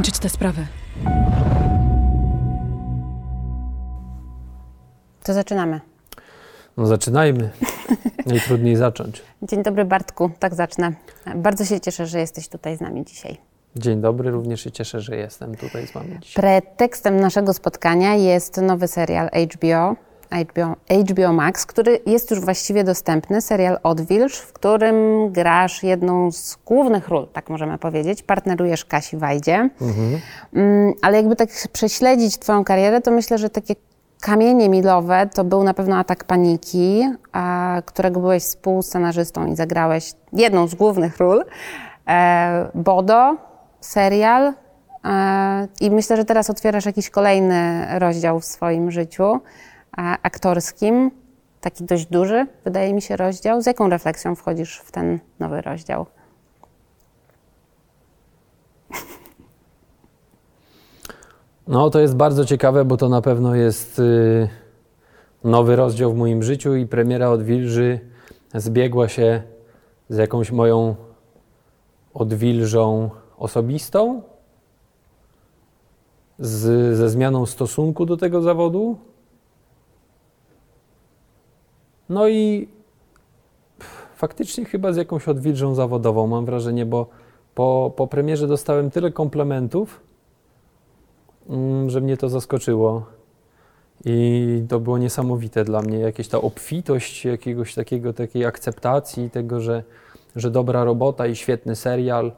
skończyć tę sprawę. To zaczynamy. No zaczynajmy. Najtrudniej zacząć. Dzień dobry Bartku, tak zacznę. Bardzo się cieszę, że jesteś tutaj z nami dzisiaj. Dzień dobry, również się cieszę, że jestem tutaj z Wami dzisiaj. Pretekstem naszego spotkania jest nowy serial HBO, HBO, HBO Max, który jest już właściwie dostępny, serial Odwilż, w którym grasz jedną z głównych ról, tak możemy powiedzieć, partnerujesz Kasi Wajdzie. Mm, ale jakby tak prześledzić Twoją karierę, to myślę, że takie kamienie milowe to był na pewno Atak Paniki, którego byłeś współscenarzystą i zagrałeś jedną z głównych ról. E, Bodo, serial. E, I myślę, że teraz otwierasz jakiś kolejny rozdział w swoim życiu aktorskim, taki dość duży, wydaje mi się, rozdział. Z jaką refleksją wchodzisz w ten nowy rozdział? No to jest bardzo ciekawe, bo to na pewno jest y, nowy rozdział w moim życiu i premiera Odwilży zbiegła się z jakąś moją odwilżą osobistą, z, ze zmianą stosunku do tego zawodu. No i faktycznie chyba z jakąś odwilżą zawodową, mam wrażenie, bo po, po premierze dostałem tyle komplementów, mm, że mnie to zaskoczyło. I to było niesamowite dla mnie, jakieś ta obfitość jakiegoś takiego, takiej akceptacji tego, że, że dobra robota i świetny serial.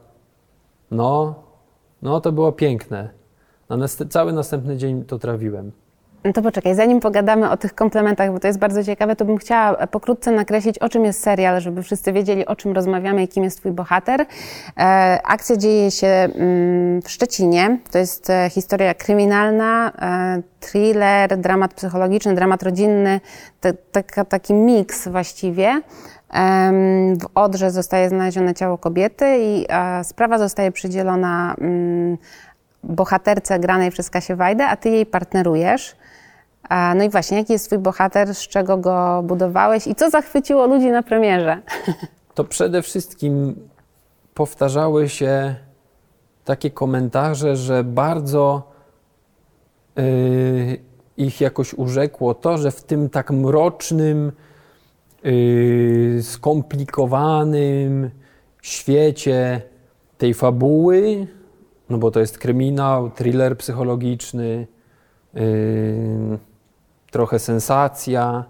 No, no to było piękne. Na nast- cały następny dzień to trawiłem. No to poczekaj, zanim pogadamy o tych komplementach, bo to jest bardzo ciekawe, to bym chciała pokrótce nakreślić, o czym jest serial, żeby wszyscy wiedzieli, o czym rozmawiamy i kim jest Twój bohater. E, akcja dzieje się mm, w Szczecinie. To jest e, historia kryminalna, e, thriller, dramat psychologiczny, dramat rodzinny, taki miks właściwie. W Odrze zostaje znalezione ciało kobiety i sprawa zostaje przydzielona mm, bohaterce granej przez Kasię Wajdę, a ty jej partnerujesz. No i właśnie, jaki jest twój bohater, z czego go budowałeś i co zachwyciło ludzi na premierze? to przede wszystkim powtarzały się takie komentarze, że bardzo y, ich jakoś urzekło to, że w tym tak mrocznym, y, skomplikowanym świecie tej fabuły, no bo to jest kryminał, thriller psychologiczny, y, trochę sensacja,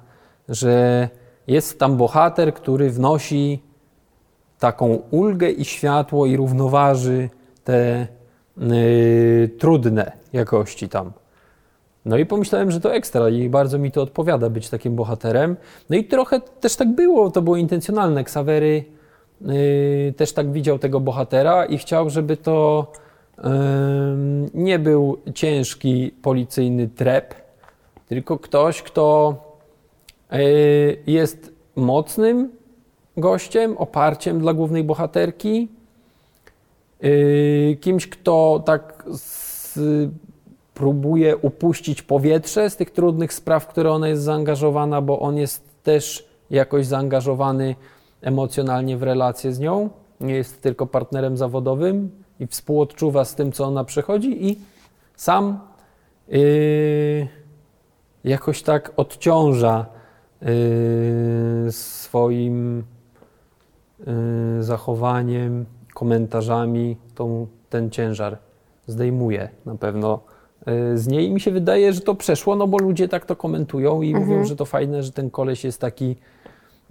że jest tam bohater, który wnosi taką ulgę i światło i równoważy te y, trudne jakości tam. No i pomyślałem, że to ekstra i bardzo mi to odpowiada być takim bohaterem. No i trochę też tak było, to było intencjonalne. Ksawery y, też tak widział tego bohatera i chciał, żeby to nie był ciężki policyjny trep, tylko ktoś, kto y, jest mocnym gościem, oparciem dla głównej bohaterki, yy, kimś, kto tak z, próbuje upuścić powietrze z tych trudnych spraw, w które ona jest zaangażowana, bo on jest też jakoś zaangażowany emocjonalnie w relację z nią. Nie jest tylko partnerem zawodowym i współodczuwa z tym, co ona przechodzi i sam yy, jakoś tak odciąża yy, swoim yy, zachowaniem, komentarzami tą, ten ciężar zdejmuje na pewno yy, z niej. I mi się wydaje, że to przeszło, no bo ludzie tak to komentują i mówią, że to fajne, że ten koleś jest taki,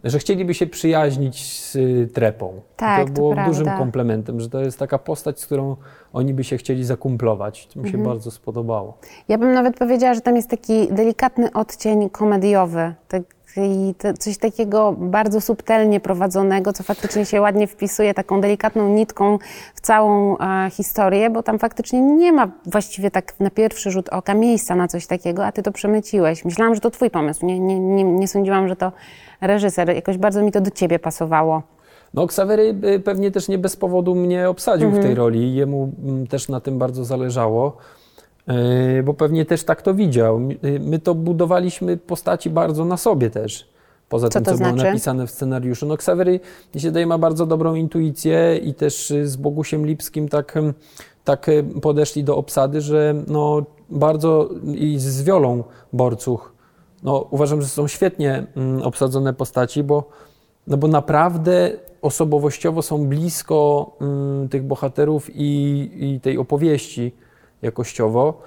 że chcieliby się przyjaźnić z y, trepą. Tak, to to było prawda. dużym komplementem, że to jest taka postać, z którą oni by się chcieli zakumplować. To mi się bardzo spodobało. Ja bym nawet powiedziała, że tam jest taki delikatny odcień komediowy, taki, coś takiego bardzo subtelnie prowadzonego, co faktycznie się ładnie wpisuje taką delikatną nitką w całą e, historię, bo tam faktycznie nie ma właściwie tak na pierwszy rzut oka miejsca na coś takiego, a ty to przemyciłeś. Myślałam, że to twój pomysł, nie, nie, nie, nie sądziłam, że to reżyser. Jakoś bardzo mi to do ciebie pasowało. No, Ksawery y, pewnie też nie bez powodu mnie obsadził w tej roli. Jemu mm, też na tym bardzo zależało, y, bo pewnie też tak to widział. Y, My to budowaliśmy postaci bardzo na sobie też. poza Co tym, co było znaczy? napisane w scenariuszu. No Ksawery, mi się daje, ma bardzo dobrą intuicję i też z Bogusiem Lipskim tak, tak podeszli do obsady, że no bardzo i z Wiolą Borcuch, no uważam, że są świetnie mm, obsadzone postaci, bo, no bo naprawdę osobowościowo są blisko mm, tych bohaterów i, i tej opowieści jakościowo.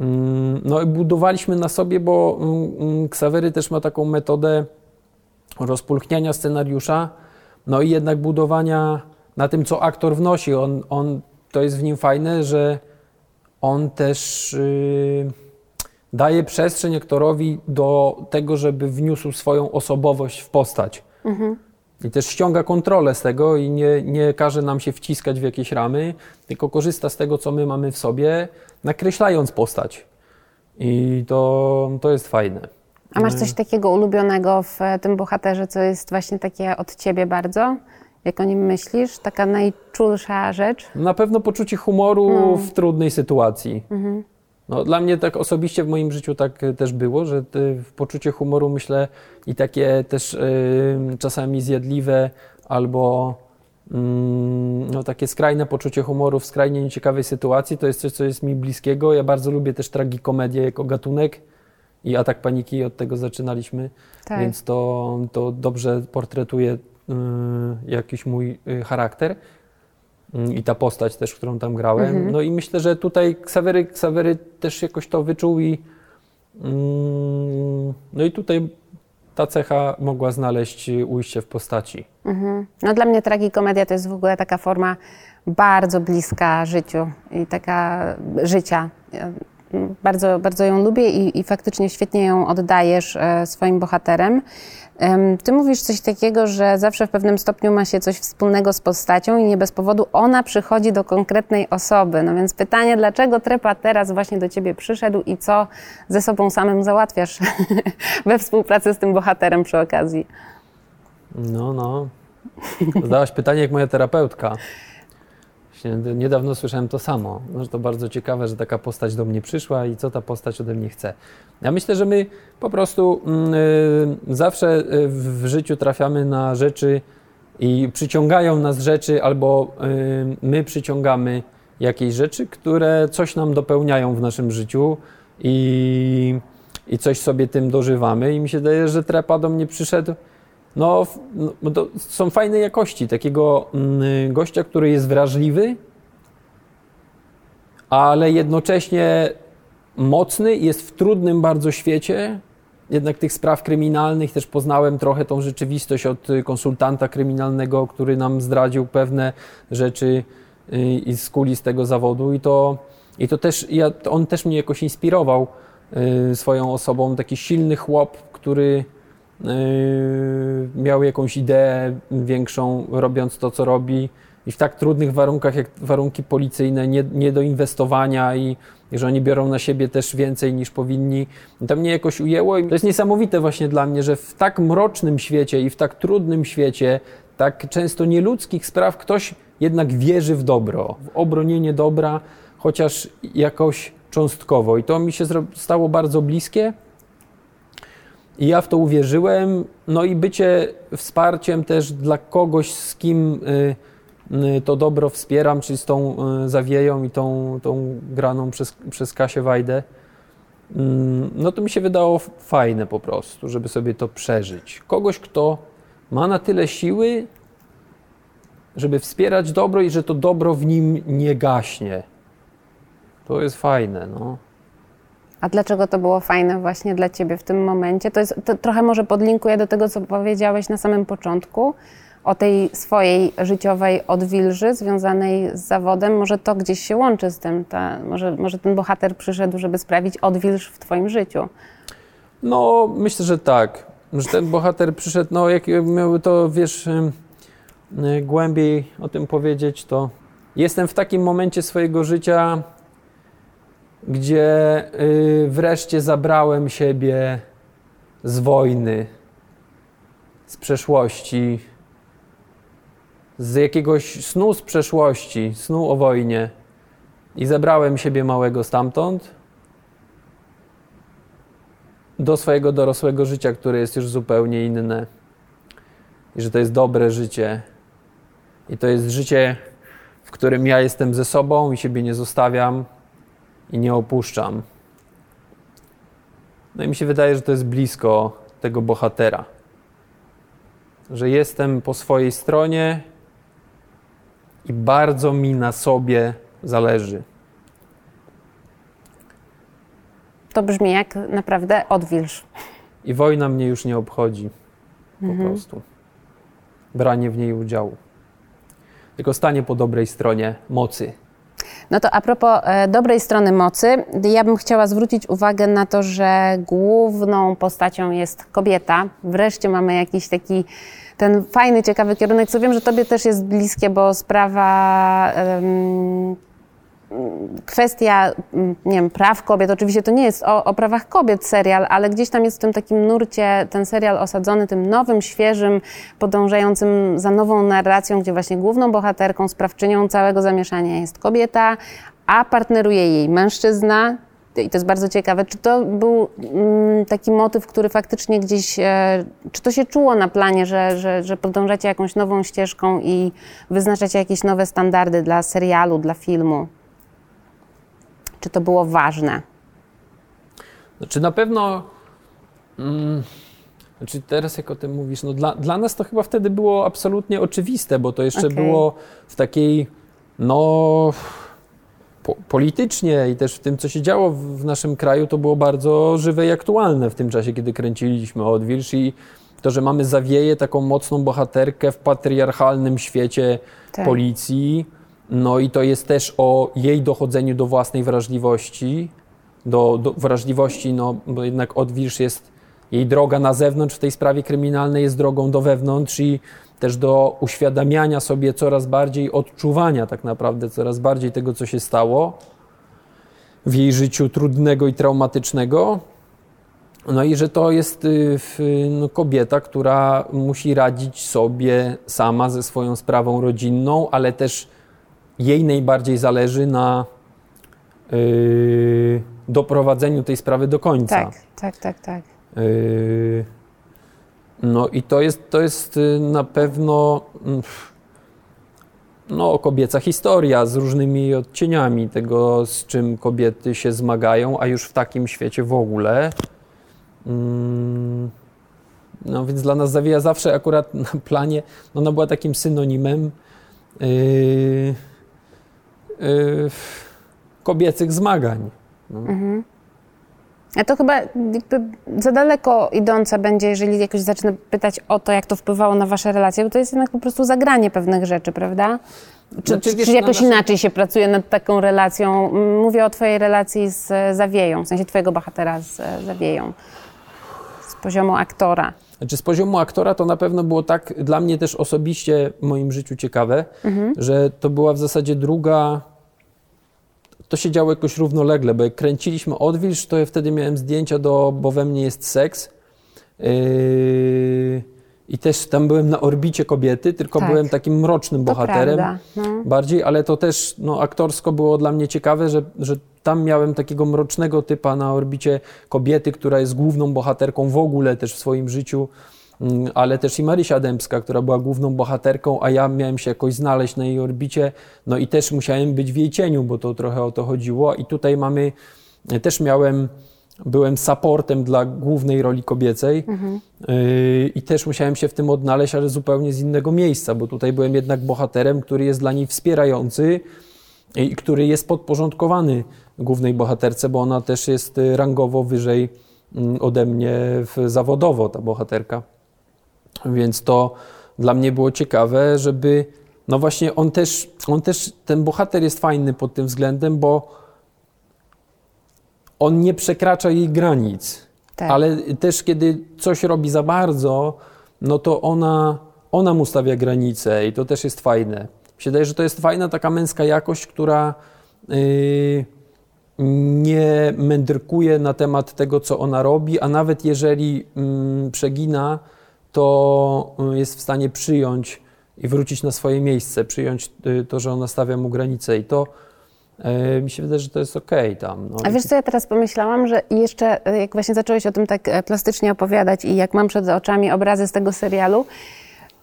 Mm, No i budowaliśmy na sobie, bo mm, mm, Ksawery też ma taką metodę rozpulchniania scenariusza, no i jednak budowania na tym, co aktor wnosi. On, on, to jest w nim fajne, że on też yy, daje przestrzeń aktorowi do tego, żeby wniósł swoją osobowość w postać. I też ściąga kontrolę z tego i nie, nie każe nam się wciskać w jakieś ramy, tylko korzysta z tego, co my mamy w sobie, nakreślając postać. I to, to jest fajne. A masz coś takiego ulubionego w tym bohaterze, co jest właśnie takie od ciebie bardzo? Jak o nim myślisz? Taka najczulsza rzecz? Na pewno poczucie humoru No. w trudnej sytuacji. No, dla mnie tak osobiście w moim życiu tak e, też było, że te, w poczucie humoru myślę i takie też y, czasami zjadliwe albo mm, no, takie skrajne poczucie humoru w skrajnie nieciekawej sytuacji to jest coś, co jest mi bliskiego. Ja bardzo lubię też tragikomedię jako gatunek i atak paniki, od tego zaczynaliśmy, Tak. więc to, to dobrze portretuje y, jakiś mój y, charakter. Mm, i ta postać też, którą tam grałem. No i myślę, że tutaj Ksawery, Ksawery też jakoś to wyczuł i mm, no i tutaj ta cecha mogła znaleźć ujście w postaci. Mhm. No dla mnie tragikomedia to jest w ogóle taka forma bardzo bliska życiu i taka życia. Bardzo, bardzo ją lubię i, i faktycznie świetnie ją oddajesz e, swoim bohaterem. Em, Ty mówisz coś takiego, że zawsze w pewnym stopniu ma się coś wspólnego z postacią i nie bez powodu ona przychodzi do konkretnej osoby. No więc pytanie, dlaczego Trepa teraz właśnie do ciebie przyszedł i co ze sobą samym załatwiasz we współpracy z tym bohaterem przy okazji? No, no. Zadałaś pytanie jak moja terapeutka. Właśnie Niedawno słyszałem to samo, no, że to bardzo ciekawe, że taka postać do mnie przyszła i co ta postać ode mnie chce. Ja myślę, że my po prostu mm, y, zawsze y, w życiu trafiamy na rzeczy i przyciągają nas rzeczy, albo y, my przyciągamy jakieś rzeczy, które coś nam dopełniają w naszym życiu i, i coś sobie tym dożywamy. I mi się wydaje, że trepa do mnie przyszedł. No, no to są fajne jakości takiego mm, gościa, który jest wrażliwy, ale jednocześnie mocny, jest w trudnym bardzo świecie. Jednak tych spraw kryminalnych też poznałem trochę tą rzeczywistość od y, konsultanta kryminalnego, który nam zdradził pewne rzeczy y, i z tego zawodu. I to, i to też, ja, on też mnie jakoś inspirował y, swoją osobą. Taki silny chłop, który miał jakąś ideę większą, robiąc to, co robi. I w tak trudnych warunkach, jak warunki policyjne, nie, nie do inwestowania i, że oni biorą na siebie też więcej niż powinni. I to mnie jakoś ujęło i to jest niesamowite właśnie dla mnie, że w tak mrocznym świecie i w tak trudnym świecie, tak często nieludzkich spraw, ktoś jednak wierzy w dobro, w obronienie dobra, chociaż jakoś cząstkowo. I to mi się stało bardzo bliskie. I ja w to uwierzyłem, no i bycie wsparciem też dla kogoś, z kim y, y, to dobro wspieram, czyli z tą y, Zawieją i tą, tą graną przez, przez Kasię Wajdę, mm, no to mi się wydało fajne po prostu, żeby sobie to przeżyć. Kogoś, kto ma na tyle siły, żeby wspierać dobro i że to dobro w nim nie gaśnie. To jest fajne, no. A dlaczego to było fajne właśnie dla Ciebie w tym momencie? To, jest, to trochę może podlinkuję do tego, co powiedziałeś na samym początku o tej swojej życiowej odwilży związanej z zawodem. Może to gdzieś się łączy z tym. Ta, może, może ten bohater przyszedł, żeby sprawić odwilż w Twoim życiu. No, myślę, że tak. Że ten bohater przyszedł, no jak miałby to, wiesz, głębiej o tym powiedzieć, to jestem w takim momencie swojego życia, gdzie y, wreszcie zabrałem siebie z wojny, z przeszłości, z jakiegoś snu z przeszłości, snu o wojnie i zabrałem siebie małego stamtąd do swojego dorosłego życia, które jest już zupełnie inne. I że to jest dobre życie. I to jest życie, w którym ja jestem ze sobą i siebie nie zostawiam i nie opuszczam. No i mi się wydaje, że to jest blisko tego bohatera. Że jestem po swojej stronie i bardzo mi na sobie zależy. To brzmi jak naprawdę odwilż. I wojna mnie już nie obchodzi. Po Mhm. prostu. Branie w niej udziału. Tylko stanie po dobrej stronie mocy. No to a propos e, dobrej strony mocy, ja bym chciała zwrócić uwagę na to, że główną postacią jest kobieta. Wreszcie mamy jakiś taki ten fajny, ciekawy kierunek, co wiem, że tobie też jest bliskie, bo sprawa em, kwestia, mm, nie wiem, praw kobiet, oczywiście to nie jest o, o prawach kobiet serial, ale gdzieś tam jest w tym takim nurcie ten serial osadzony tym nowym, świeżym, podążającym za nową narracją, gdzie właśnie główną bohaterką, sprawczynią całego zamieszania jest kobieta, a partneruje jej mężczyzna. I to jest bardzo ciekawe. Czy to był mm, taki motyw, który faktycznie gdzieś, e, czy to się czuło na planie, że, że, że podążacie jakąś nową ścieżką i wyznaczacie jakieś nowe standardy dla serialu, dla filmu? Czy to było ważne? Znaczy na pewno. Mm, znaczy teraz jak o tym mówisz, no dla, dla nas to chyba wtedy było absolutnie oczywiste, bo to jeszcze Okej. było w takiej, no po, politycznie i też w tym, co się działo w, w naszym kraju, to było bardzo żywe i aktualne w tym czasie, kiedy kręciliśmy Odwilż i to, że mamy zawieję taką mocną bohaterkę w patriarchalnym świecie Tak. policji, no i to jest też o jej dochodzeniu do własnej wrażliwości, do, do wrażliwości, no bo jednak Odwilż jest, jej droga na zewnątrz w tej sprawie kryminalnej jest drogą do wewnątrz i też do uświadamiania sobie coraz bardziej, odczuwania tak naprawdę coraz bardziej tego, co się stało w jej życiu trudnego i traumatycznego. No i że to jest y, no, kobieta, która musi radzić sobie sama ze swoją sprawą rodzinną, ale też jej najbardziej zależy na y, doprowadzeniu tej sprawy do końca. Tak, tak, tak, tak. Yy, No i to jest, to jest y, na pewno mm, no, kobieca historia z różnymi odcieniami tego, z czym kobiety się zmagają, a już w takim świecie w ogóle. Mm, No więc dla nas Zawija zawsze akurat na planie, no ona była takim synonimem yy, yy, kobiecych zmagań. No. A to chyba za daleko idące będzie, jeżeli jakoś zacznę pytać o to, jak to wpływało na wasze relacje, bo to jest jednak po prostu zagranie pewnych rzeczy, prawda? Czy, Znaczy, czy, wiesz, czy jakoś naszym- inaczej się pracuje nad taką relacją? Mówię o twojej relacji z Zawieją, w sensie twojego bohatera z Zawieją, z poziomu aktora. Znaczy z poziomu aktora to na pewno było tak dla mnie też osobiście w moim życiu ciekawe, że to była w zasadzie druga. To się działo jakoś równolegle, bo jak kręciliśmy Odwilż, to ja wtedy miałem zdjęcia do Bo we mnie jest seks. Yy, I też tam byłem na orbicie kobiety, tylko Tak. byłem takim mrocznym To bohaterem. No. bardziej, ale to też no, aktorsko było dla mnie ciekawe, że, że tam miałem takiego mrocznego typa na orbicie kobiety, która jest główną bohaterką w ogóle też w swoim życiu, mm, ale też i Marysia Dębska, która była główną bohaterką, a ja miałem się jakoś znaleźć na jej orbicie, no i też musiałem być w jej cieniu, bo to trochę o to chodziło. I tutaj mamy, też miałem byłem supportem dla głównej roli kobiecej. Yy, i też musiałem się w tym odnaleźć, ale zupełnie z innego miejsca, bo tutaj byłem jednak bohaterem, który jest dla niej wspierający i który jest podporządkowany głównej bohaterce, bo ona też jest y, rangowo wyżej mm, ode mnie zawodowo, ta bohaterka. Więc to dla mnie było ciekawe, żeby, no właśnie on też, on też, ten bohater jest fajny pod tym względem, bo on nie przekracza jej granic, Tak. ale też kiedy coś robi za bardzo, no to ona, ona mu stawia granice i to też jest fajne. Mi się wydaje, że to jest fajna taka męska jakość, która yy, nie mędrkuje na temat tego, co ona robi, a nawet jeżeli mm, przegina, to y, jest w stanie przyjąć i wrócić na swoje miejsce, przyjąć y, to, że ona stawia mu granice i to E, mi się wydaje, że to jest okej tam. No. A wiesz co, ja teraz pomyślałam, że jeszcze e, jak właśnie zacząłeś o tym tak e, plastycznie opowiadać i jak mam przed oczami obrazy z tego serialu,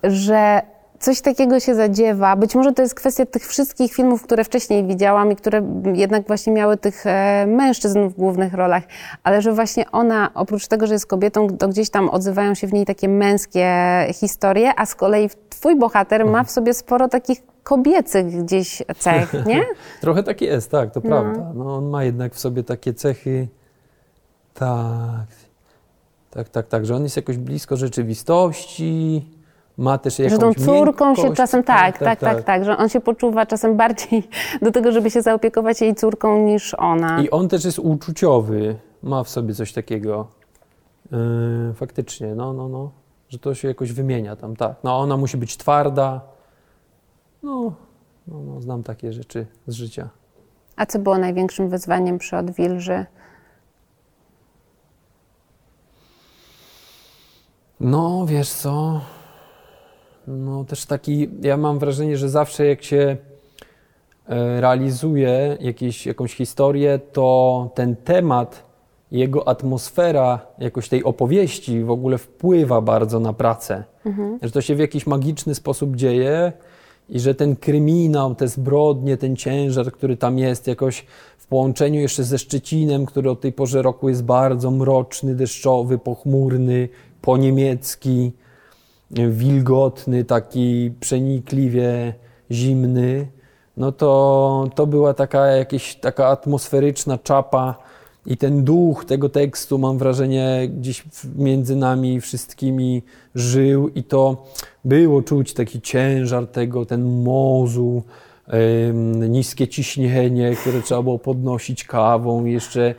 że coś takiego się zadziewa. Być może to jest kwestia tych wszystkich filmów, które wcześniej widziałam i które jednak właśnie miały tych e, mężczyzn w głównych rolach, ale że właśnie ona, oprócz tego, że jest kobietą, to gdzieś tam odzywają się w niej takie męskie historie, a z kolei twój bohater ma w sobie sporo takich kobiecych gdzieś cech, nie? Trochę tak jest, tak, to prawda. No, on ma jednak w sobie takie cechy, tak, tak, tak, tak, że on jest jakoś blisko rzeczywistości, ma też jakąś Że tą córką się miękkość. czasem, tak, tak, tak, tak, że on się poczuwa czasem bardziej do tego, żeby się zaopiekować jej córką niż ona. I on też jest uczuciowy, ma w sobie coś takiego. Yy, faktycznie, no, no, no, że to się jakoś wymienia tam, tak. No, ona musi być twarda. No, no, no znam takie rzeczy z życia. A co było największym wyzwaniem przy Odwilży? No, wiesz co? No, też taki, ja mam wrażenie, że zawsze jak się e, realizuje jakieś, jakąś historię, to ten temat, jego atmosfera jakoś tej opowieści w ogóle wpływa bardzo na pracę. Że to się w jakiś magiczny sposób dzieje i że ten kryminał, te zbrodnie, ten ciężar, który tam jest, jakoś w połączeniu jeszcze ze Szczecinem, który o tej porze roku jest bardzo mroczny, deszczowy, pochmurny, poniemiecki, wilgotny, taki przenikliwie zimny, no to, to była taka jakaś taka atmosferyczna czapa i ten duch tego tekstu, mam wrażenie, gdzieś między nami wszystkimi żył i to było czuć taki ciężar tego, ten mozu, niskie ciśnienie, które trzeba było podnosić kawą jeszcze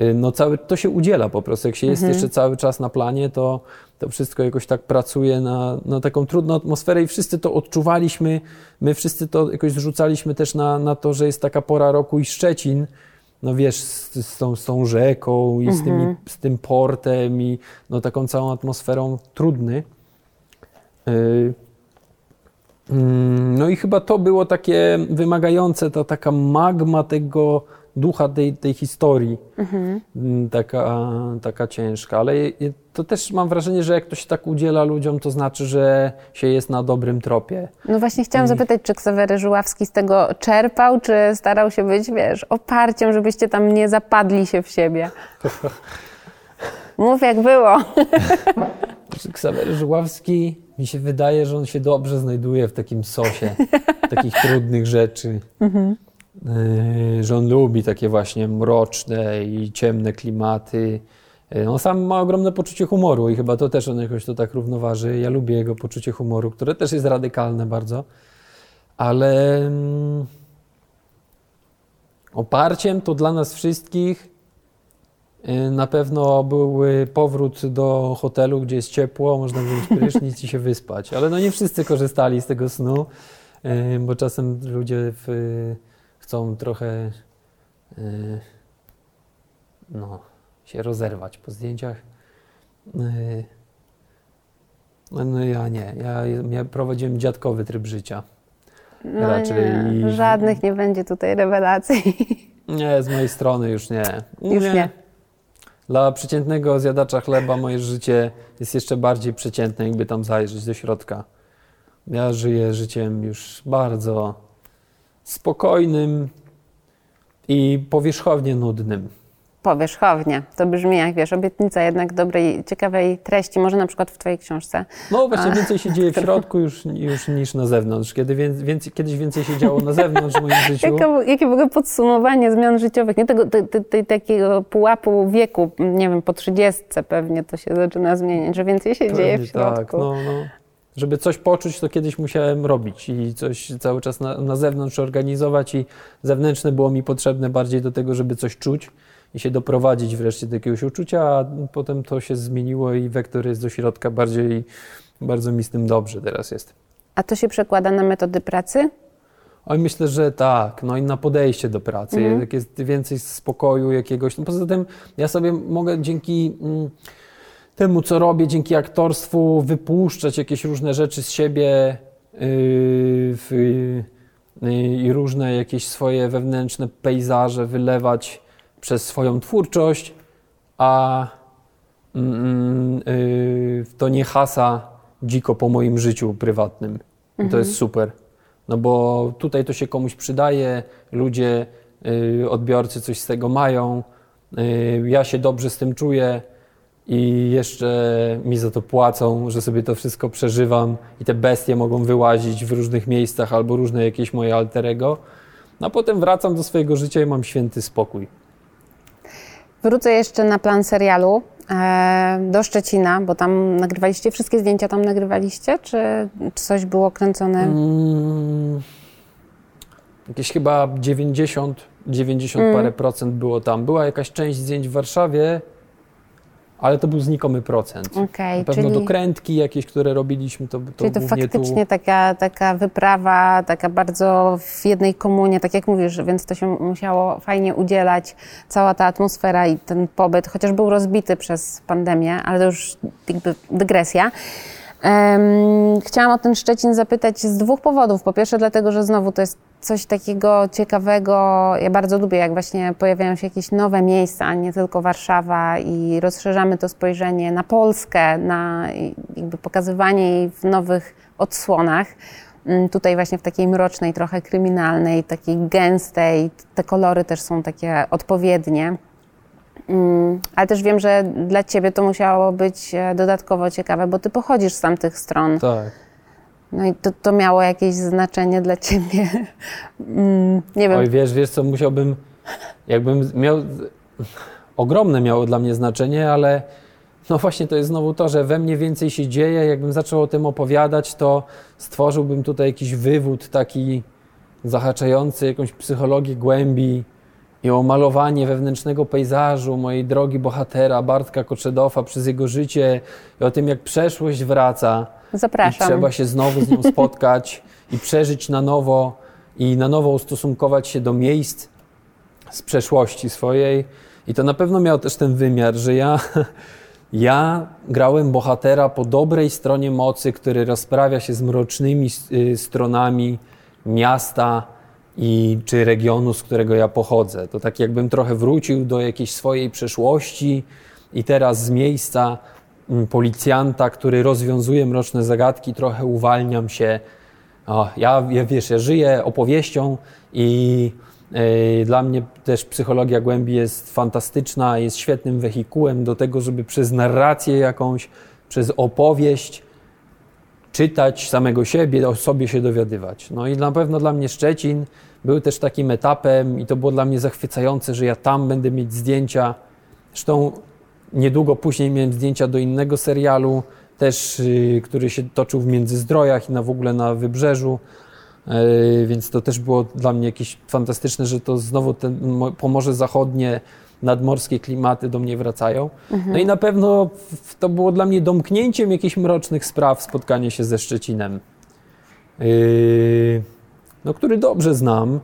y, no cały, to się udziela po prostu. Jak się jest jeszcze cały czas na planie, to, to wszystko jakoś tak pracuje na, na taką trudną atmosferę i wszyscy to odczuwaliśmy. My wszyscy to jakoś zrzucaliśmy też na, na to, że jest taka pora roku i Szczecin, no wiesz, z, z, tą, z tą rzeką i z, tymi, z tym portem i no taką całą atmosferą trudny. Y, Mm, No i chyba to było takie wymagające, ta taka magma tego ducha tej, tej historii, Mm, taka, taka ciężka. Ale to też mam wrażenie, że jak to się tak udziela ludziom, to znaczy, że się jest na dobrym tropie. No właśnie chciałam zapytać, czy Ksawery Żuławski z tego czerpał, czy starał się być, wiesz, oparciem, żebyście tam nie zapadli się w siebie? Mów jak było. Ksawery Żuławski, mi się wydaje, że on się dobrze znajduje w takim sosie takich trudnych rzeczy. Yy, Że on lubi takie właśnie mroczne i ciemne klimaty. Yy, On sam ma ogromne poczucie humoru i chyba to też on jakoś to tak równoważy. Ja lubię jego poczucie humoru, które też jest radykalne bardzo, ale mm, oparciem to dla nas wszystkich Y, Na pewno byłby powrót do hotelu, gdzie jest ciepło, można wziąć prysznic i się wyspać. Ale no nie wszyscy korzystali z tego snu, y, bo czasem ludzie w, chcą trochę y, no, się rozerwać po zdjęciach. Y, No, ja nie, ja, ja prowadziłem dziadkowy tryb życia. No Raczej- nie, żadnych nie będzie tutaj rewelacji. Nie, z mojej strony już nie. Już nie. Dla przeciętnego zjadacza chleba moje życie jest jeszcze bardziej przeciętne, jakby tam zajrzeć do środka. Ja żyję życiem już bardzo spokojnym i powierzchownie nudnym. Powierzchownie. To brzmi jak, wiesz, obietnica jednak dobrej, ciekawej treści, może na przykład w twojej książce. No właśnie więcej się dzieje w środku już, już niż na zewnątrz. Kiedy wię- więcej, kiedyś więcej się działo na zewnątrz w moim życiu. Jaka, jakie w ogóle podsumowanie zmian życiowych, nie tego, te, te, te, takiego pułapu wieku, nie wiem, po 30 pewnie to się zaczyna zmieniać, że więcej się dzieje w Pewnie środku. Tak, no, no. Żeby coś poczuć, to kiedyś musiałem robić i coś cały czas na, na zewnątrz organizować i zewnętrzne było mi potrzebne bardziej do tego, żeby coś czuć i się doprowadzić wreszcie do jakiegoś uczucia, a potem to się zmieniło i wektor jest do środka bardziej bardzo mi z tym dobrze teraz jest. A to się przekłada na metody pracy? Oj, myślę, że tak. No i na podejście do pracy. Mhm. Jak jest więcej spokoju jakiegoś. No poza tym ja sobie mogę dzięki mm, temu, co robię, dzięki aktorstwu wypuszczać jakieś różne rzeczy z siebie yy, w, y, i różne jakieś swoje wewnętrzne pejzaże wylewać przez swoją twórczość, a mm, y, to nie hasa dziko po moim życiu prywatnym. I to jest super. No bo tutaj to się komuś przydaje, ludzie, odbiorcy coś z tego mają, ja się dobrze z tym czuję i jeszcze mi za to płacą, że sobie to wszystko przeżywam i te bestie mogą wyłazić w różnych miejscach albo różne jakieś moje alterego. No a potem wracam do swojego życia i mam święty spokój. Wrócę jeszcze na plan serialu e, do Szczecina, bo tam nagrywaliście, wszystkie zdjęcia tam nagrywaliście, czy, czy coś było kręcone? Mm, jakieś chyba 90, 90 Mm. parę procent było tam. Była jakaś część zdjęć w Warszawie, ale to był znikomy procent. Okej, Na pewno czyli, dokrętki jakieś, które robiliśmy, to, to czyli to faktycznie tu. taka, taka wyprawa, taka bardzo w jednej komunie, tak jak mówisz, więc to się musiało fajnie udzielać, cała ta atmosfera i ten pobyt, chociaż był rozbity przez pandemię, ale to już jakby dygresja. Chciałam o ten Szczecin zapytać z dwóch powodów. Po pierwsze, dlatego, że znowu to jest coś takiego ciekawego. Ja bardzo lubię, jak właśnie pojawiają się jakieś nowe miejsca, nie tylko Warszawa, i rozszerzamy to spojrzenie na Polskę, na jakby pokazywanie jej w nowych odsłonach. Mm, Tutaj właśnie w takiej mrocznej, trochę kryminalnej, takiej gęstej. Te kolory też są takie odpowiednie. Mm, Ale też wiem, że dla Ciebie to musiało być e, dodatkowo ciekawe, bo Ty pochodzisz z tamtych stron. Tak. No i to, to miało jakieś znaczenie dla Ciebie. Mm, Nie wiem. Oj, wiesz, wiesz co, musiałbym, jakbym miał, ogromne miało dla mnie znaczenie, ale no właśnie to jest znowu to, że we mnie więcej się dzieje. Jakbym zaczął o tym opowiadać, to stworzyłbym tutaj jakiś wywód taki zahaczający jakąś psychologię głębi i o malowanie wewnętrznego pejzażu mojej drogi bohatera Bartka Koczedowa przez jego życie i o tym, jak przeszłość wraca. I Zapraszam. trzeba się znowu z nią spotkać i przeżyć na nowo i na nowo ustosunkować się do miejsc z przeszłości swojej. I to na pewno miało też ten wymiar, że ja, ja grałem bohatera po dobrej stronie mocy, który rozprawia się z mrocznymi y, stronami miasta i czy regionu, z którego ja pochodzę. To tak jakbym trochę wrócił do jakiejś swojej przeszłości i teraz z miejsca mm, policjanta, który rozwiązuje mroczne zagadki, trochę uwalniam się. O, ja, ja, wiesz, ja żyję opowieścią i e, dla mnie też psychologia głębi jest fantastyczna, jest świetnym wehikułem do tego, żeby przez narrację jakąś, przez opowieść czytać samego siebie, o sobie się dowiadywać. No i na pewno dla mnie Szczecin był też takim etapem i to było dla mnie zachwycające, że ja tam będę mieć zdjęcia. Zresztą niedługo później miałem zdjęcia do innego serialu, też, y, który się toczył w Międzyzdrojach i na w ogóle na Wybrzeżu. Yy, Więc to też było dla mnie jakieś fantastyczne, że to znowu te mo- Pomorze Zachodnie, nadmorskie klimaty do mnie wracają. No i na pewno to było dla mnie domknięciem jakichś mrocznych spraw spotkanie się ze Szczecinem, yy, no, który dobrze znam.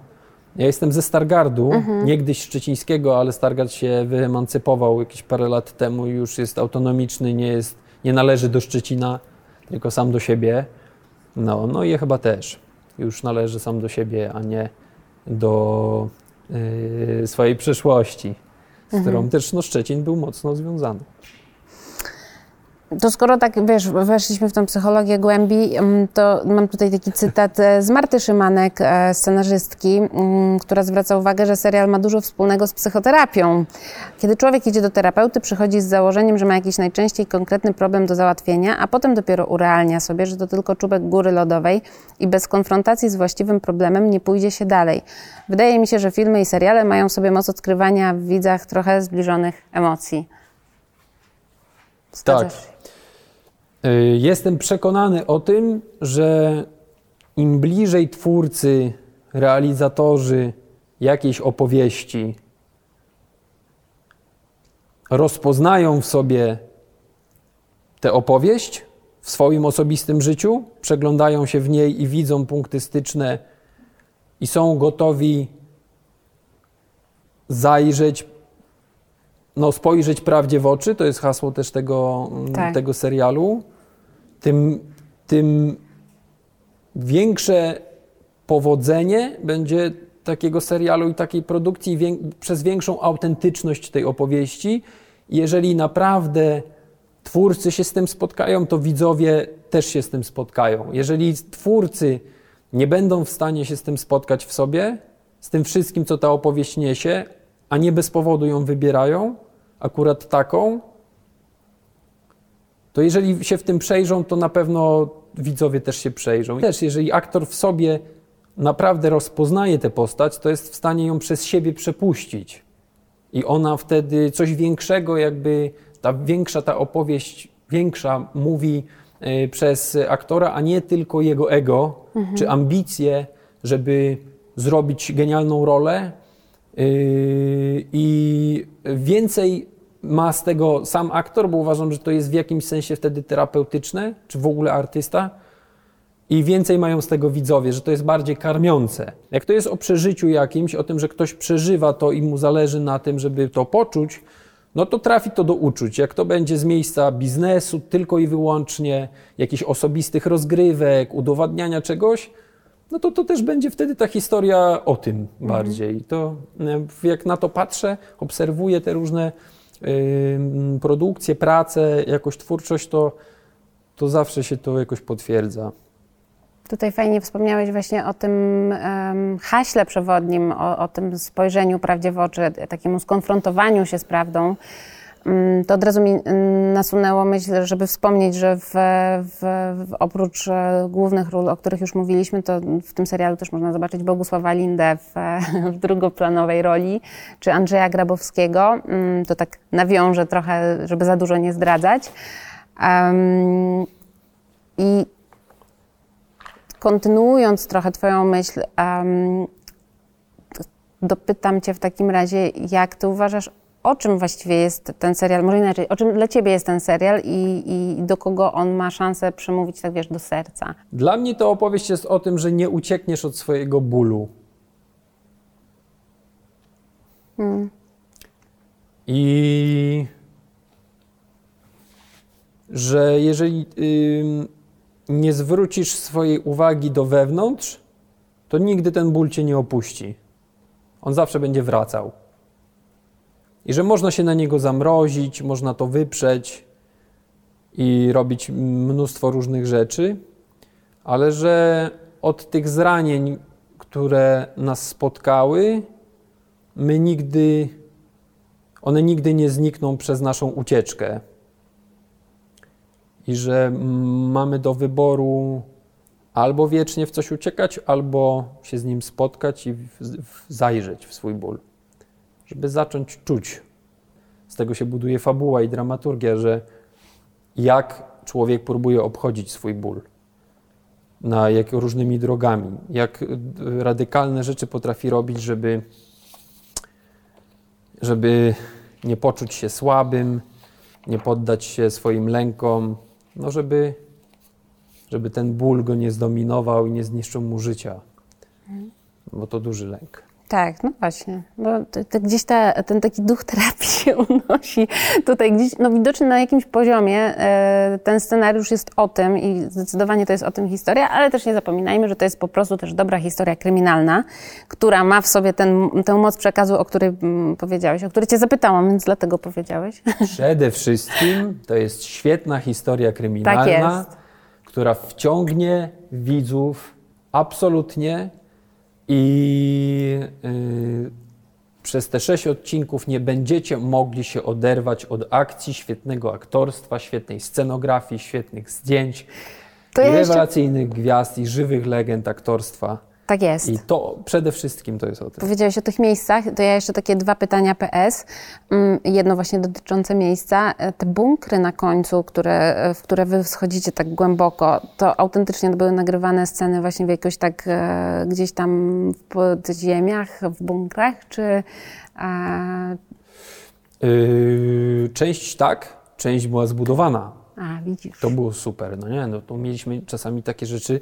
Ja jestem ze Stargardu, niegdyś szczecińskiego, ale Stargard się wyemancypował jakieś parę lat temu już jest autonomiczny, nie, jest, nie należy do Szczecina, tylko sam do siebie. No, no i chyba też już należy sam do siebie, a nie do yy, swojej przeszłości, z którą też no, Szczecin był mocno związany. To skoro tak, wiesz, weszliśmy w tą psychologię głębi, mm, to mam tutaj taki cytat e, z Marty Szymanek, e, scenarzystki, mm, która zwraca uwagę, że serial ma dużo wspólnego z psychoterapią. Kiedy człowiek idzie do terapeuty, przychodzi z założeniem, że ma jakiś najczęściej konkretny problem do załatwienia, a potem dopiero urealnia sobie, że to tylko czubek góry lodowej i bez konfrontacji z właściwym problemem nie pójdzie się dalej. Wydaje mi się, że filmy i seriale mają sobie moc odkrywania w widzach trochę zbliżonych emocji. Zgadzasz się? Y, Jestem przekonany o tym, że im bliżej twórcy, realizatorzy jakiejś opowieści rozpoznają w sobie tę opowieść w swoim osobistym życiu, przeglądają się w niej i widzą punkty styczne i są gotowi zajrzeć, no spojrzeć prawdzie w oczy, to jest hasło też tego, Tak. tego serialu, tym, tym większe powodzenie będzie takiego serialu i takiej produkcji przez większą autentyczność tej opowieści. Jeżeli naprawdę twórcy się z tym spotkają, to widzowie też się z tym spotkają. Jeżeli twórcy nie będą w stanie się z tym spotkać w sobie, z tym wszystkim, co ta opowieść niesie, a nie bez powodu ją wybierają, akurat taką, to jeżeli się w tym przejrzą, to na pewno widzowie też się przejrzą. I też, jeżeli aktor w sobie naprawdę rozpoznaje tę postać, to jest w stanie ją przez siebie przepuścić. I ona wtedy coś większego, jakby ta większa ta opowieść, większa mówi y, przez aktora, a nie tylko jego ego mhm. czy ambicje, żeby zrobić genialną rolę. Y, I więcej ma z tego sam aktor, bo uważam, że to jest w jakimś sensie wtedy terapeutyczne, czy w ogóle artysta. I więcej mają z tego widzowie, że to jest bardziej karmiące. Jak to jest o przeżyciu jakimś, o tym, że ktoś przeżywa to i mu zależy na tym, żeby to poczuć, no to trafi to do uczuć. Jak to będzie z miejsca biznesu tylko i wyłącznie, jakichś osobistych rozgrywek, udowadniania czegoś, no to to też będzie wtedy ta historia o tym mhm. bardziej. To jak na to patrzę, obserwuję te różne produkcje, prace, jakoś twórczość, to, to zawsze się to jakoś potwierdza. Tutaj fajnie wspomniałeś właśnie o tym um, haśle przewodnim, o, o, tym spojrzeniu prawdzie w oczy, takiemu skonfrontowaniu się z prawdą. Um, to od razu mi nasunęło myśl, żeby wspomnieć, że w, w, oprócz e, głównych ról, o których już mówiliśmy, to w tym serialu też można zobaczyć Bogusława Lindę w, w drugoplanowej roli, czy Andrzeja Grabowskiego. Um, to tak nawiążę trochę, żeby za dużo nie zdradzać. I kontynuując trochę Twoją myśl, um, dopytam Cię w takim razie, jak Ty uważasz, o czym właściwie jest ten serial, może inaczej, o czym dla Ciebie jest ten serial i, i do kogo on ma szansę przemówić, tak wiesz, do serca? Dla mnie to opowieść jest o tym, że nie uciekniesz od swojego bólu. Hmm. I że jeżeli nie zwrócisz swojej uwagi do wewnątrz, to nigdy ten ból cię nie opuści. On zawsze będzie wracał. I że można się na niego zamrozić, można to wyprzeć i robić mnóstwo różnych rzeczy, ale że od tych zranień, które nas spotkały, my nigdy, one nigdy nie znikną przez naszą ucieczkę i że mamy do wyboru albo wiecznie w coś uciekać, albo się z nim spotkać i w, w, zajrzeć w swój ból. Żeby zacząć czuć. Z tego się buduje fabuła i dramaturgia, że jak człowiek próbuje obchodzić swój ból. Na jak różnymi drogami. Jak radykalne rzeczy potrafi robić, żeby, żeby nie poczuć się słabym, nie poddać się swoim lękom, no żeby, żeby ten ból go nie zdominował i nie zniszczył mu życia, bo to duży lęk. Tak, no właśnie. No, to, to gdzieś ta, ten taki duch terapii się unosi tutaj gdzieś, no widocznie na jakimś poziomie e, ten scenariusz jest o tym i zdecydowanie to jest o tym historia, ale też nie zapominajmy, że to jest po prostu też dobra historia kryminalna, która ma w sobie ten, tę moc przekazu, o której m, powiedziałeś, o której cię zapytałam, więc dlatego powiedziałeś. Przede wszystkim to jest świetna historia kryminalna, tak która wciągnie widzów absolutnie i yy, przez te sześć odcinków nie będziecie mogli się oderwać od akcji, świetnego aktorstwa, świetnej scenografii, świetnych zdjęć, to ja rewelacyjnych jeszcze... gwiazd i żywych legend aktorstwa. Tak jest. I to przede wszystkim to jest o tym. Powiedziałeś o tych miejscach, to ja jeszcze takie dwa pytania PS. Mm, jedno właśnie dotyczące miejsca. E, te bunkry na końcu, które, e, w które wy schodzicie tak głęboko, to autentycznie były nagrywane sceny właśnie w jakoś tak e, gdzieś tam w podziemiach, w bunkrach, czy... Yy, część tak, część była zbudowana. A, widzisz. To było super, no nie, no to mieliśmy czasami takie rzeczy,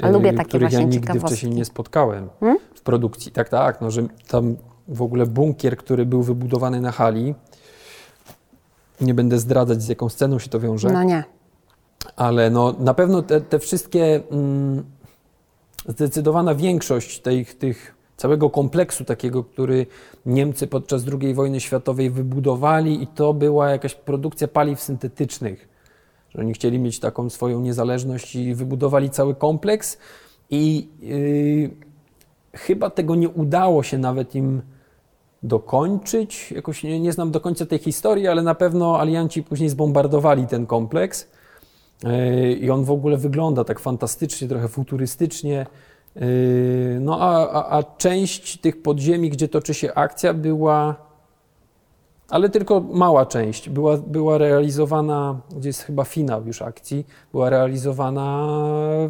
a lubię y, takie których ja nigdy wcześniej nie spotkałem hmm? w produkcji. Tak, tak, no, że tam w ogóle bunkier, który był wybudowany na hali, nie będę zdradzać z jaką sceną się to wiąże. No nie. Ale no, na pewno te, te wszystkie mm, zdecydowana większość tych, tych całego kompleksu takiego, który Niemcy podczas II wojny światowej wybudowali i to była jakaś produkcja paliw syntetycznych. Że oni chcieli mieć taką swoją niezależność i wybudowali cały kompleks i yy, chyba tego nie udało się nawet im dokończyć. Jakoś nie, nie znam do końca tej historii, ale na pewno alianci później zbombardowali ten kompleks. Yy, I on w ogóle wygląda tak fantastycznie, trochę futurystycznie. Yy, no a, a, a część tych podziemi, gdzie toczy się akcja, była, ale tylko mała część, była, była realizowana, gdzie jest chyba finał już akcji, była realizowana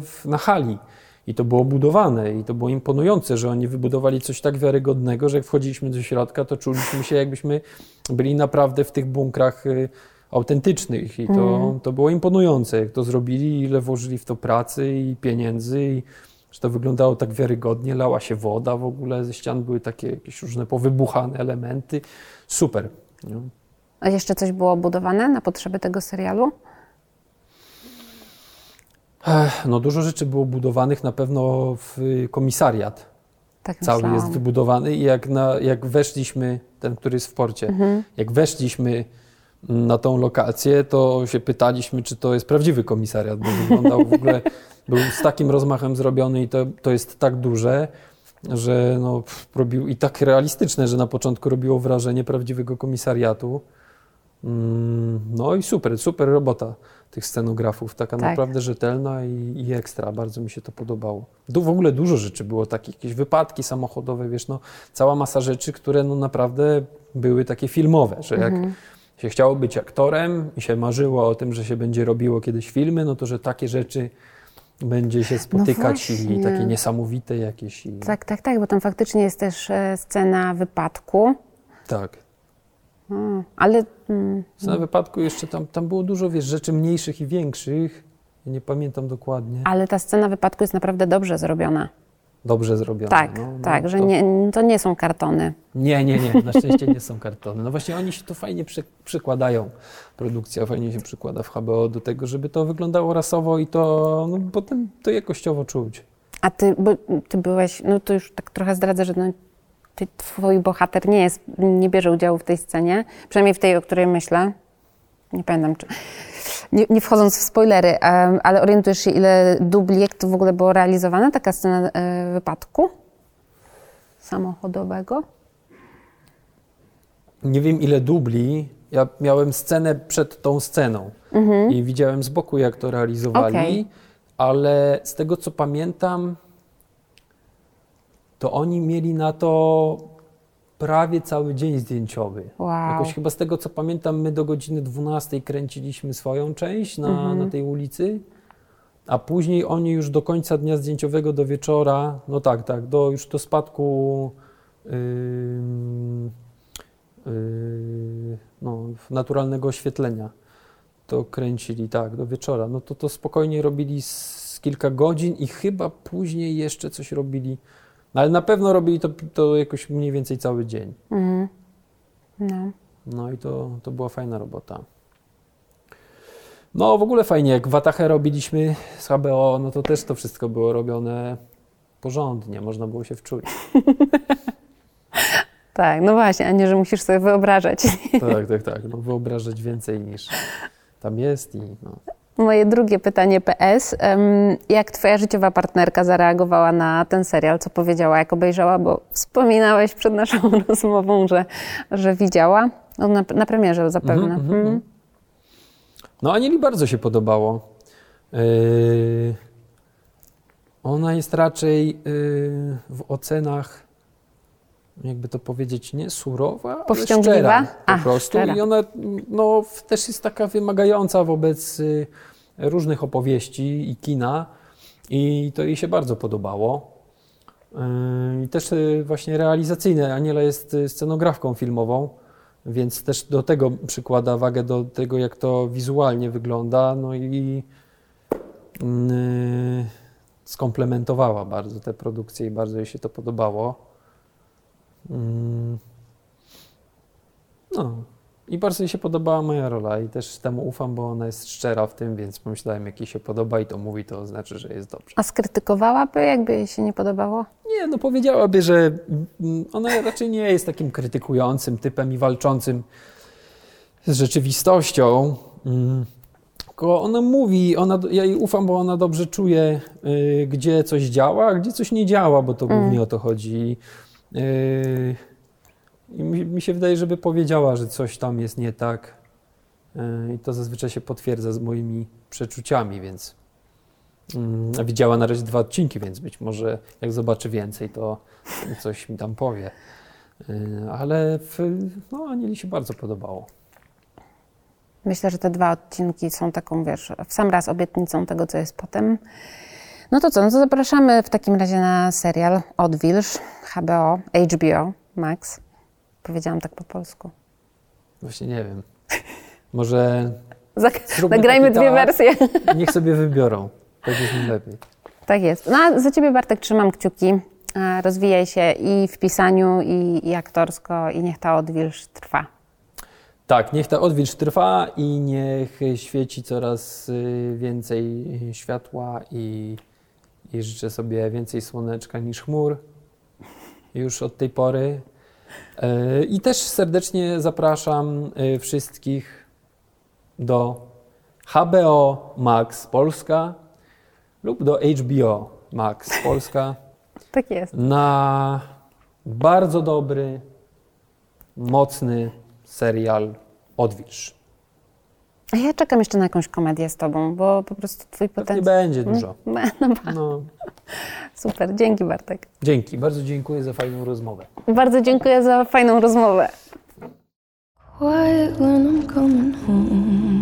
w, na hali. I to było budowane i to było imponujące, że oni wybudowali coś tak wiarygodnego, że jak wchodziliśmy do środka, to czuliśmy się jakbyśmy byli naprawdę w tych bunkrach y, autentycznych i to, Mm. to było imponujące, jak to zrobili, ile włożyli w to pracy i pieniędzy i że to wyglądało tak wiarygodnie, lała się woda w ogóle, ze ścian były takie jakieś różne powybuchane elementy. Super. No. A jeszcze coś było budowane na potrzeby tego serialu? Ech, No dużo rzeczy było budowanych na pewno w komisariat. Tak Cały myślałam. jest wybudowany i jak, na, jak weszliśmy, ten, który jest w porcie, Mhm. jak weszliśmy na tą lokację, to się pytaliśmy, czy to jest prawdziwy komisariat, bo wyglądał w ogóle, był z takim rozmachem zrobiony i to, to jest tak duże, że no, pff, robił i tak realistyczne, że na początku robiło wrażenie prawdziwego komisariatu. Mm, No i super, super robota tych scenografów, taka Tak. naprawdę rzetelna i, i ekstra, bardzo mi się to podobało. Du, w ogóle dużo rzeczy było takich, jakieś wypadki samochodowe, wiesz, no cała masa rzeczy, które no naprawdę były takie filmowe, że jak Mhm. się chciało być aktorem i się marzyło o tym, że się będzie robiło kiedyś filmy, no to że takie rzeczy będzie się spotykać i właśnie. takie niesamowite jakieś. I, Tak, tak, tak, bo tam faktycznie jest też e, scena wypadku, tak. Ale mm, Na wypadku jeszcze tam, tam było dużo wiesz, rzeczy mniejszych i większych. Nie pamiętam dokładnie. ale ta scena wypadku jest naprawdę dobrze zrobiona. Dobrze zrobione. Tak, no, no, tak, że to- nie, to nie są kartony. Nie, nie, nie, na szczęście nie są kartony. No właśnie oni się to fajnie przy, przykładają. Produkcja fajnie się przykłada w HBO do tego, żeby to wyglądało rasowo i to no, potem to jakościowo czuć. A ty, bo ty byłeś, no to już tak trochę zdradzę, że no, ty, twój bohater nie jest, nie bierze udziału w tej scenie, przynajmniej w tej, o której myślę. Nie pamiętam, czy... Nie, nie wchodząc w spoilery, ale orientujesz się, ile dubli, jak to w ogóle było realizowane, taka scena e, wypadku samochodowego? Nie wiem ile dubli. Ja miałem scenę przed tą sceną i widziałem z boku, jak to realizowali, Okej. ale z tego co pamiętam, to oni mieli na to prawie cały dzień zdjęciowy. Wow. Jakoś chyba z tego co pamiętam, my do godziny 12 kręciliśmy swoją część na, na tej ulicy, a później oni już do końca dnia zdjęciowego, do wieczora, no tak, tak, do już do spadku yy, no, naturalnego oświetlenia to kręcili, tak, do wieczora. No to to spokojnie robili z kilka godzin i chyba później jeszcze coś robili, no, ale na pewno robili to, to jakoś mniej więcej cały dzień. Mhm. No. No i to, to była fajna robota. No w ogóle fajnie, jak Watachę robiliśmy z HBO, no to też to wszystko było robione porządnie, można było się wczuć. Tak, no właśnie, a nie, że musisz sobie wyobrażać. Tak, tak, tak. No, wyobrażać więcej niż tam jest i no. Moje drugie pytanie PS. Jak twoja życiowa partnerka zareagowała na ten serial? Co powiedziała, jak obejrzała? Bo wspominałeś przed naszą rozmową, że, że widziała. No, na, na premierze zapewne. Mhm, mhm, Mhm. No Anieli bardzo się podobało. Yy, ona jest raczej yy, w ocenach, jakby to powiedzieć, nie surowa, ale szczera po A, prostu. szczera. I ona no, też jest taka wymagająca wobec y, różnych opowieści i kina. I to jej się bardzo podobało. Yy, I też y, właśnie realizacyjne. Aniela jest y, scenografką filmową, więc też do tego przykłada wagę, do tego, jak to wizualnie wygląda. No i skomplementowała bardzo te produkcje i bardzo jej się to podobało. Mm. No. I bardzo jej się podobała moja rola i też temu ufam, bo ona jest szczera w tym, więc pomyślałem, jak jej się podoba i to mówi, to znaczy, że jest dobrze. A skrytykowałaby, jakby jej się nie podobało? Nie, no powiedziałaby, że mm, ona raczej nie jest takim krytykującym typem i walczącym z rzeczywistością. Mm. Tylko ona mówi, ona, ja jej ufam, bo ona dobrze czuje, y, gdzie coś działa, a gdzie coś nie działa, bo to głównie o to chodzi. Y, I mi, się wydaje, żeby powiedziała, że coś tam jest nie tak. Y, I to zazwyczaj się potwierdza z moimi przeczuciami, więc mm, widziała na razie dwa odcinki, więc być może jak zobaczy więcej, to coś mi tam powie. Y, Ale w, no, Anieli się bardzo podobało. Myślę, że te dwa odcinki są taką, wiesz, w sam raz obietnicą tego, co jest potem. No to co, no to zapraszamy w takim razie na serial Odwilż, HBO, HBO, Max. Powiedziałam tak po polsku. Właśnie nie wiem. Może Zróbmy Nagrajmy dwie tak. wersje. niech sobie wybiorą. Tak jest mi lepiej. Tak jest. No a za ciebie, Bartek, trzymam kciuki. E, Rozwijaj się i w pisaniu, i, i aktorsko, i niech ta odwilż trwa. Tak, niech ta odwilż trwa i niech świeci coraz y, więcej światła i, i życzę sobie więcej słoneczka niż chmur już od tej pory. Y, I też serdecznie zapraszam y, wszystkich do HBO Max Polska lub do HBO Max Polska Tak jest. na bardzo dobry, mocny serial Odwilż. A ja czekam jeszcze na jakąś komedię z tobą, bo po prostu twój potencjał... będzie dużo. No, No, super, dzięki Bartek. dzięki, bardzo dziękuję za fajną rozmowę. Bardzo dziękuję za fajną rozmowę. Quiet when I'm coming home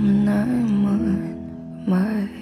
and I'm on my